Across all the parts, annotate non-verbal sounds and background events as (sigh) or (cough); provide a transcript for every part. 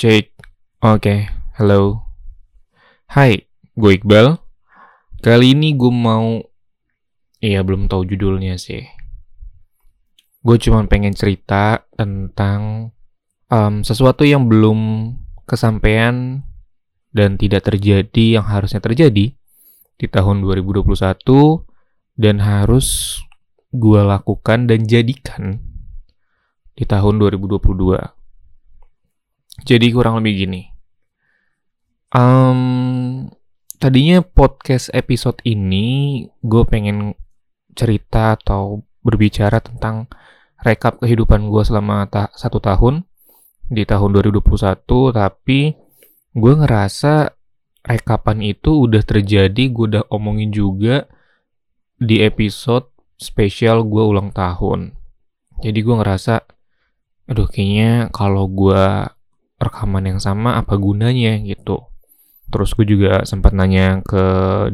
Cek. Oke, halo. Hai, gue Iqbal. Kali ini gue mau... Iya, belum tahu judulnya sih. Gue cuma pengen cerita tentang um, sesuatu yang belum kesampaian dan tidak terjadi yang harusnya terjadi di tahun 2021 dan harus gue lakukan dan jadikan di tahun 2022. Jadi kurang lebih gini. Um, tadinya podcast episode ini gue pengen cerita atau berbicara tentang rekap kehidupan gue selama ta satu tahun di tahun 2021, tapi gue ngerasa rekapan itu udah terjadi, gue udah omongin juga di episode spesial gue ulang tahun. Jadi gue ngerasa, aduh kayaknya kalau gue rekaman yang sama apa gunanya gitu. Terus gue juga sempat nanya ke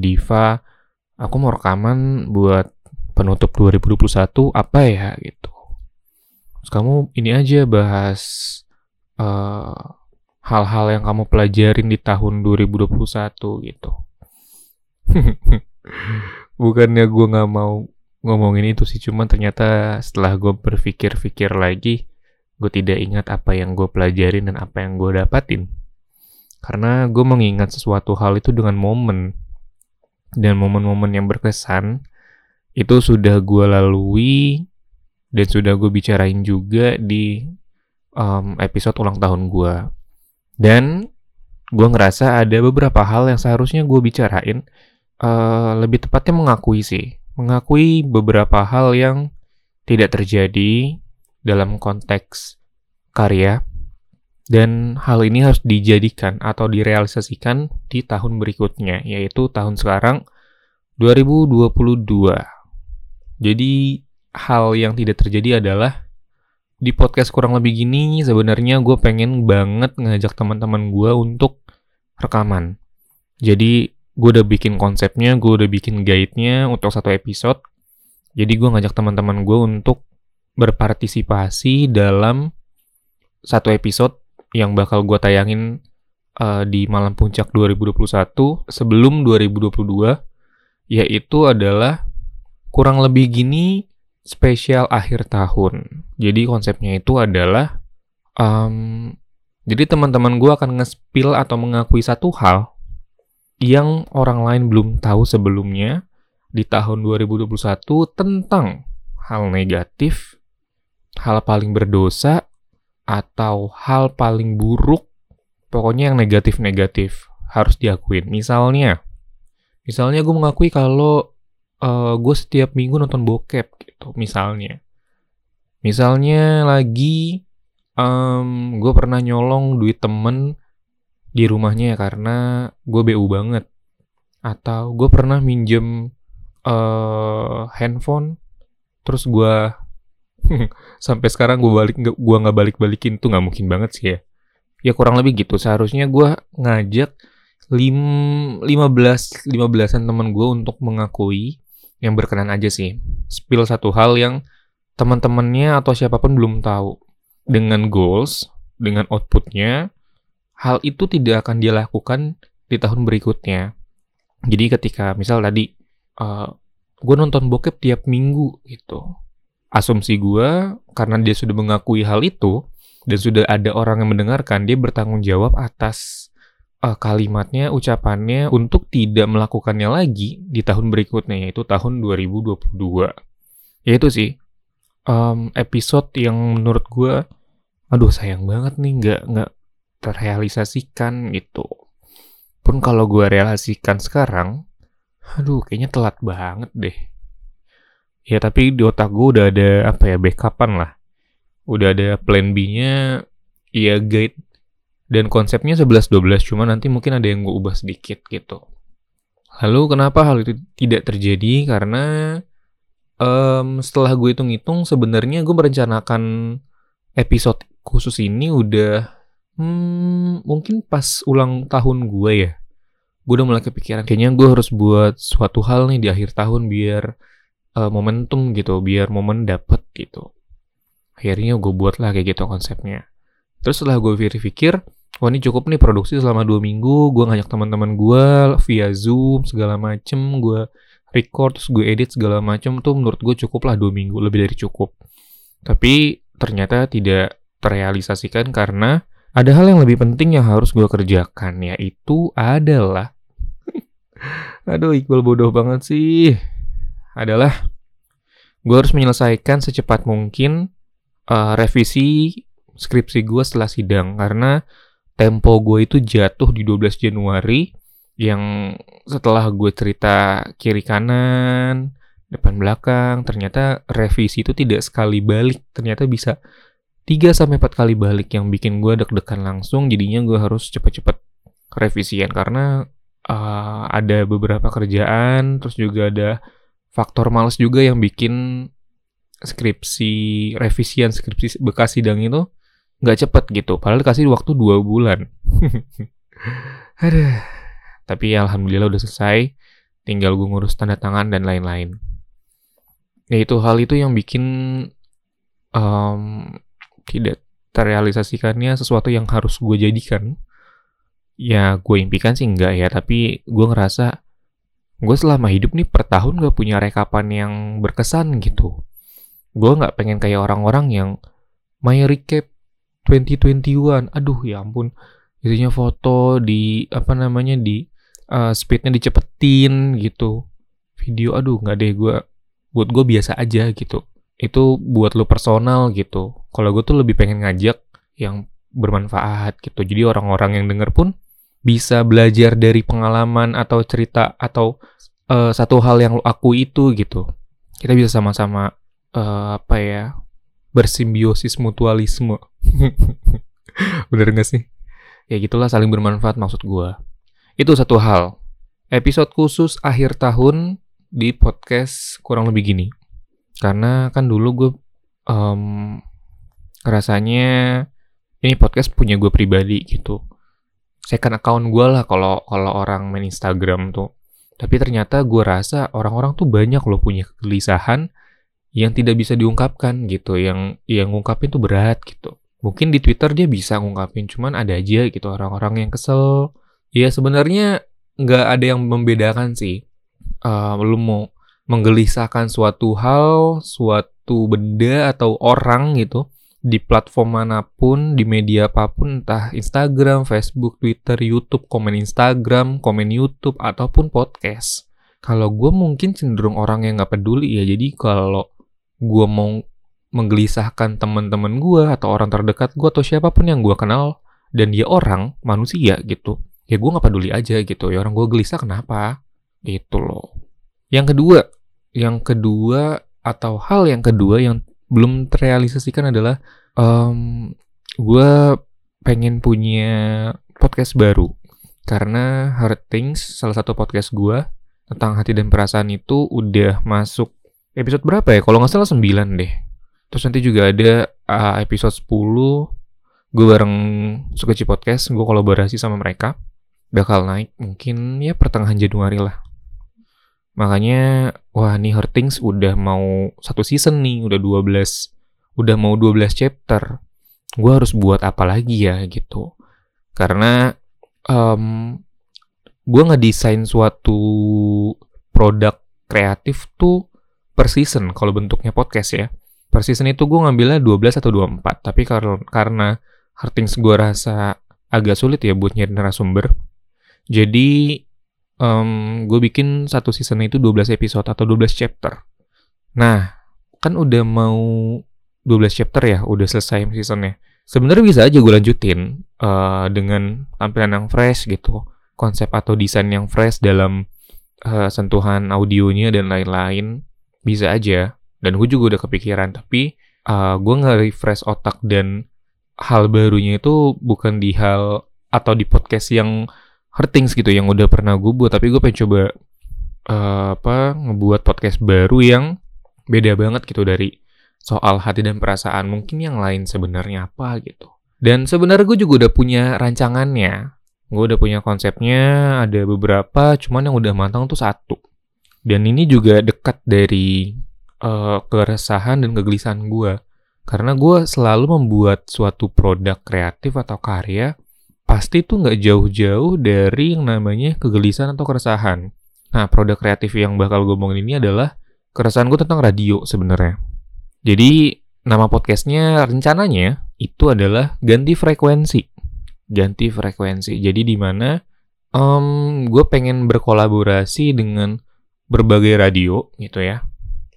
Diva, aku mau rekaman buat penutup 2021 apa ya gitu. Terus kamu ini aja bahas uh, hal-hal yang kamu pelajarin di tahun 2021 gitu. (laughs) Bukannya gue nggak mau ngomongin itu sih, cuman ternyata setelah gue berpikir-pikir lagi, gue tidak ingat apa yang gue pelajarin dan apa yang gue dapatin. Karena gue mengingat sesuatu hal itu dengan momen. Dan momen-momen yang berkesan, itu sudah gue lalui dan sudah gue bicarain juga di um, episode ulang tahun gue. Dan gue ngerasa ada beberapa hal yang seharusnya gue bicarain, uh, lebih tepatnya mengakui sih. Mengakui beberapa hal yang tidak terjadi dalam konteks karya, dan hal ini harus dijadikan atau direalisasikan di tahun berikutnya, yaitu tahun sekarang 2022. Jadi, hal yang tidak terjadi adalah di podcast kurang lebih gini sebenarnya gue pengen banget ngajak teman-teman gue untuk rekaman. Jadi gue udah bikin konsepnya, gue udah bikin guide-nya untuk satu episode. Jadi gue ngajak teman-teman gue untuk berpartisipasi dalam satu episode yang bakal gue tayangin uh, di malam puncak 2021 sebelum 2022 yaitu adalah kurang lebih gini spesial akhir tahun. Jadi konsepnya itu adalah, um, jadi teman-teman gue akan nge-spill atau mengakui satu hal yang orang lain belum tahu sebelumnya di tahun 2021 tentang hal negatif, hal paling berdosa, atau hal paling buruk, pokoknya yang negatif-negatif harus diakuin. Misalnya, misalnya gue mengakui kalau uh, gue setiap minggu nonton bokep gitu misalnya misalnya lagi um, gue pernah nyolong duit temen di rumahnya ya karena gue bu banget atau gue pernah minjem uh, handphone terus gue (laughs) sampai sekarang gue balik gue nggak balik balikin tuh nggak mungkin banget sih ya ya kurang lebih gitu seharusnya gue ngajak lim, 15 15-an teman gue untuk mengakui yang berkenan aja sih. Spill satu hal yang teman-temannya atau siapa pun belum tahu. Dengan goals, dengan outputnya, hal itu tidak akan dia lakukan di tahun berikutnya. Jadi ketika misal tadi, uh, gue nonton bokep tiap minggu gitu. Asumsi gue, karena dia sudah mengakui hal itu, dan sudah ada orang yang mendengarkan, dia bertanggung jawab atas uh, kalimatnya, ucapannya untuk tidak melakukannya lagi di tahun berikutnya, yaitu tahun 2022. Yaitu sih, um, episode yang menurut gue, aduh sayang banget nih nggak nggak terrealisasikan gitu. Pun kalau gue realisasikan sekarang, aduh kayaknya telat banget deh. Ya tapi di otak gue udah ada apa ya backupan lah. Udah ada plan B-nya, ya guide dan konsepnya 11-12, cuma nanti mungkin ada yang gue ubah sedikit gitu. Lalu kenapa hal itu tidak terjadi? Karena um, setelah gue hitung-hitung, sebenarnya gue merencanakan episode khusus ini udah hmm, mungkin pas ulang tahun gue ya. Gue udah mulai kepikiran, kayaknya gue harus buat suatu hal nih di akhir tahun biar uh, momentum gitu, biar momen dapet gitu. Akhirnya gue buat lah kayak gitu konsepnya. Terus setelah gue pikir-pikir, wah ini cukup nih produksi selama dua minggu gue ngajak teman-teman gue via zoom segala macem gue record terus gue edit segala macem tuh menurut gue cukup lah dua minggu lebih dari cukup tapi ternyata tidak terrealisasikan karena ada hal yang lebih penting yang harus gue kerjakan yaitu adalah (laughs) aduh Iqbal bodoh banget sih adalah gue harus menyelesaikan secepat mungkin uh, revisi skripsi gue setelah sidang. Karena tempo gue itu jatuh di 12 Januari yang setelah gue cerita kiri kanan depan belakang ternyata revisi itu tidak sekali balik. Ternyata bisa 3 sampai 4 kali balik yang bikin gue deg-degan langsung. Jadinya gue harus cepet-cepet revisian. Karena uh, ada beberapa kerjaan terus juga ada faktor males juga yang bikin skripsi revisian skripsi bekas sidang itu nggak cepet gitu. Padahal dikasih waktu dua bulan. (laughs) Aduh. tapi alhamdulillah udah selesai. Tinggal gue ngurus tanda tangan dan lain-lain. Ya itu hal itu yang bikin um, tidak terrealisasikannya sesuatu yang harus gue jadikan. Ya gue impikan sih enggak ya tapi gue ngerasa gue selama hidup nih per tahun gak punya rekapan yang berkesan gitu. Gue nggak pengen kayak orang-orang yang my recap 2021 aduh ya ampun. Isinya foto di apa namanya di uh, speednya dicepetin gitu. Video aduh nggak deh. Gue buat gue biasa aja gitu. Itu buat lo personal gitu. Kalau gue tuh lebih pengen ngajak yang bermanfaat gitu. Jadi orang-orang yang denger pun bisa belajar dari pengalaman atau cerita atau uh, satu hal yang lo aku itu gitu. Kita bisa sama-sama uh, apa ya bersimbiosis mutualisme. (laughs) Bener gak sih? Ya gitulah saling bermanfaat maksud gue. Itu satu hal. Episode khusus akhir tahun di podcast kurang lebih gini. Karena kan dulu gue um, rasanya ini podcast punya gue pribadi gitu second account gue lah kalau kalau orang main Instagram tuh. Tapi ternyata gue rasa orang-orang tuh banyak loh punya kegelisahan yang tidak bisa diungkapkan gitu, yang yang ngungkapin tuh berat gitu. Mungkin di Twitter dia bisa ngungkapin, cuman ada aja gitu orang-orang yang kesel. Ya sebenarnya nggak ada yang membedakan sih. Uh, lu mau menggelisahkan suatu hal, suatu benda atau orang gitu di platform mana pun, di media apa pun, entah Instagram, Facebook, Twitter, YouTube, komen Instagram, komen YouTube, ataupun podcast. Kalau gue mungkin cenderung orang yang gak peduli ya, jadi kalau gue mau menggelisahkan teman-teman gue atau orang terdekat gue atau siapa pun yang gue kenal dan dia orang manusia gitu, ya gue gak peduli aja gitu. Ya orang gue gelisah kenapa? Gitu loh. Yang kedua, yang kedua atau hal yang kedua yang belum terrealisasikan adalah um, gue pengen punya podcast baru. Karena Hard Things salah satu podcast gue tentang hati dan perasaan itu udah masuk episode berapa ya? Kalau nggak salah 9 deh. Terus nanti juga ada uh, episode 10 gue bareng Sukaci Podcast gue kolaborasi sama mereka. Bakal naik mungkin ya pertengahan Januari lah Makanya, wah nih Hurtings udah mau satu season nih, udah 12, udah mau 12 chapter. Gue harus buat apa lagi ya gitu. Karena um, gue ngedesain suatu produk kreatif tuh per season kalau bentuknya podcast ya. Per season itu gue ngambilnya 12 atau 24. Tapi kar karena Hurtings gue rasa agak sulit ya buat nyari narasumber. Jadi um, gue bikin satu season itu 12 episode atau 12 chapter. Nah, kan udah mau 12 chapter ya, udah selesai seasonnya. Sebenarnya bisa aja gue lanjutin uh, dengan tampilan yang fresh gitu, konsep atau desain yang fresh dalam uh, sentuhan audionya dan lain-lain, bisa aja. Dan gue juga udah kepikiran, tapi uh, gue nggak refresh otak dan hal barunya itu bukan di hal atau di podcast yang Hurtings gitu yang udah pernah gue buat tapi gue pengen coba uh, apa ngebuat podcast baru yang beda banget gitu dari soal hati dan perasaan mungkin yang lain sebenarnya apa gitu. Dan sebenarnya gue juga udah punya rancangannya. Gue udah punya konsepnya ada beberapa cuman yang udah matang tuh satu. Dan ini juga dekat dari uh, keresahan dan kegelisahan gue karena gue selalu membuat suatu produk kreatif atau karya pasti tuh nggak jauh-jauh dari yang namanya kegelisahan atau keresahan. Nah, produk kreatif yang bakal gue ngomongin ini adalah keresahan gue tentang radio sebenarnya. Jadi, nama podcastnya rencananya itu adalah ganti frekuensi. Ganti frekuensi. Jadi, di mana um, gue pengen berkolaborasi dengan berbagai radio gitu ya.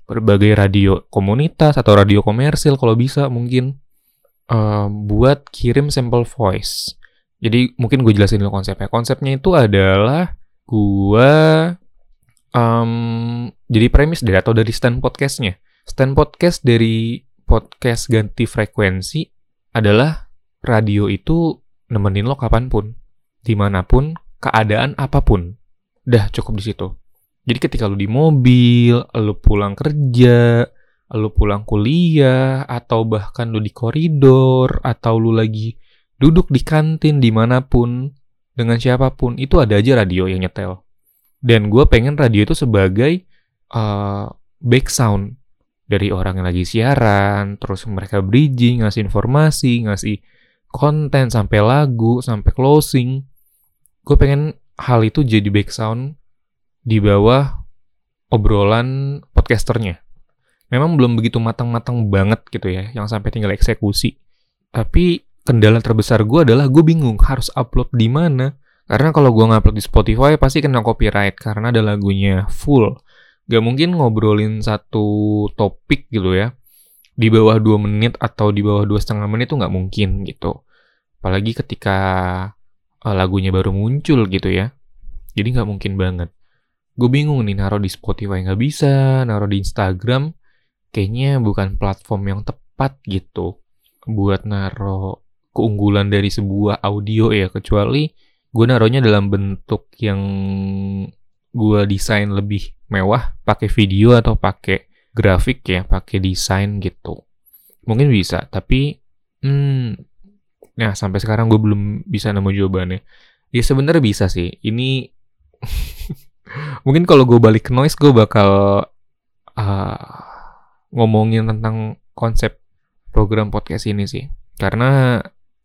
Berbagai radio komunitas atau radio komersil kalau bisa mungkin um, buat kirim sampel voice. Jadi mungkin gue jelasin dulu konsepnya. Konsepnya itu adalah gue um, jadi premis dari atau dari stand podcastnya. Stand podcast dari podcast ganti frekuensi adalah radio itu nemenin lo kapan pun, di mana pun, keadaan apa pun. Dah cukup di situ. Jadi ketika lu di mobil, lu pulang kerja, lu pulang kuliah, atau bahkan lu di koridor, atau lu lagi duduk di kantin di mana pun, dengan siapa pun, itu ada aja radio yang nyetel. Dan gue pengen radio itu sebagai uh, back sound dari orang yang lagi siaran, terus mereka bridging, ngasih informasi, ngasih konten sampai lagu, sampai closing gue pengen hal itu jadi back sound di bawah obrolan podcasternya. Memang belum begitu matang-matang banget gitu ya, yang sampai tinggal eksekusi. Tapi kendala terbesar gue adalah gue bingung harus upload di mana. Karena kalau gue ngupload di Spotify pasti kena copyright karena ada lagunya full. Gak mungkin ngobrolin satu topik gitu ya. Di bawah 2 menit atau di bawah dua setengah menit itu nggak mungkin gitu. Apalagi ketika uh, lagunya baru muncul gitu ya. Jadi nggak mungkin banget. Gue bingung nih naruh di Spotify nggak bisa, naruh di Instagram kayaknya bukan platform yang tepat gitu buat naruh keunggulan dari sebuah audio ya kecuali gue naruhnya dalam bentuk yang gue desain lebih mewah pakai video atau pakai grafik ya pakai desain gitu mungkin bisa tapi hmm, Nah, sampai sekarang gue belum bisa nemu jawabannya. Ya sebenarnya bisa sih. Ini (laughs) mungkin kalau gue balik ke noise gue bakal uh, ngomongin tentang konsep program podcast ini sih. Karena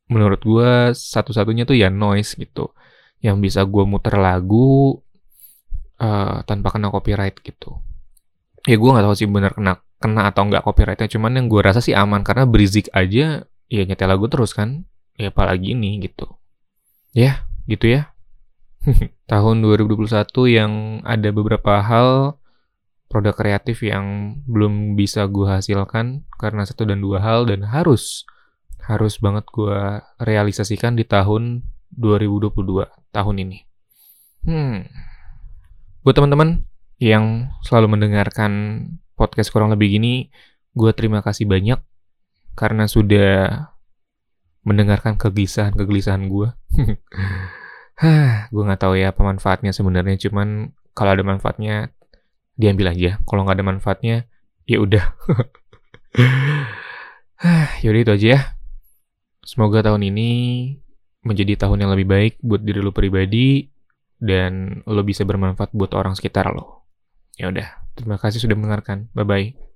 menurut gue satu-satunya tuh ya noise gitu. Yang bisa gue muter lagu uh, tanpa kena copyright gitu. Ya gue nggak tahu sih bener kena kena atau nggak copyrightnya. Cuman yang gue rasa sih aman karena berisik aja ya nyetel lagu terus kan ya apalagi ini gitu. Ya, gitu ya. (laughs) Tahun 2021 yang ada beberapa hal produk kreatif yang belum bisa gue hasilkan karena satu dan dua hal dan harus harus banget gue realisasikan di tahun 2022 tahun ini. Hmm. Buat teman-teman yang selalu mendengarkan podcast kurang lebih gini, gue terima kasih banyak karena sudah mendengarkan kegelisahan-kegelisahan gue. (laughs) Gue nggak tahu ya apa manfaatnya sebenarnya. Cuman kalau ada manfaatnya, diambil aja. Kalau nggak ada manfaatnya, ya udah. (laughs) Yaudah itu aja ya. Semoga tahun ini menjadi tahun yang lebih baik buat diri lo pribadi dan lo bisa bermanfaat buat orang sekitar lo. Ya udah, terima kasih sudah mendengarkan. Bye bye.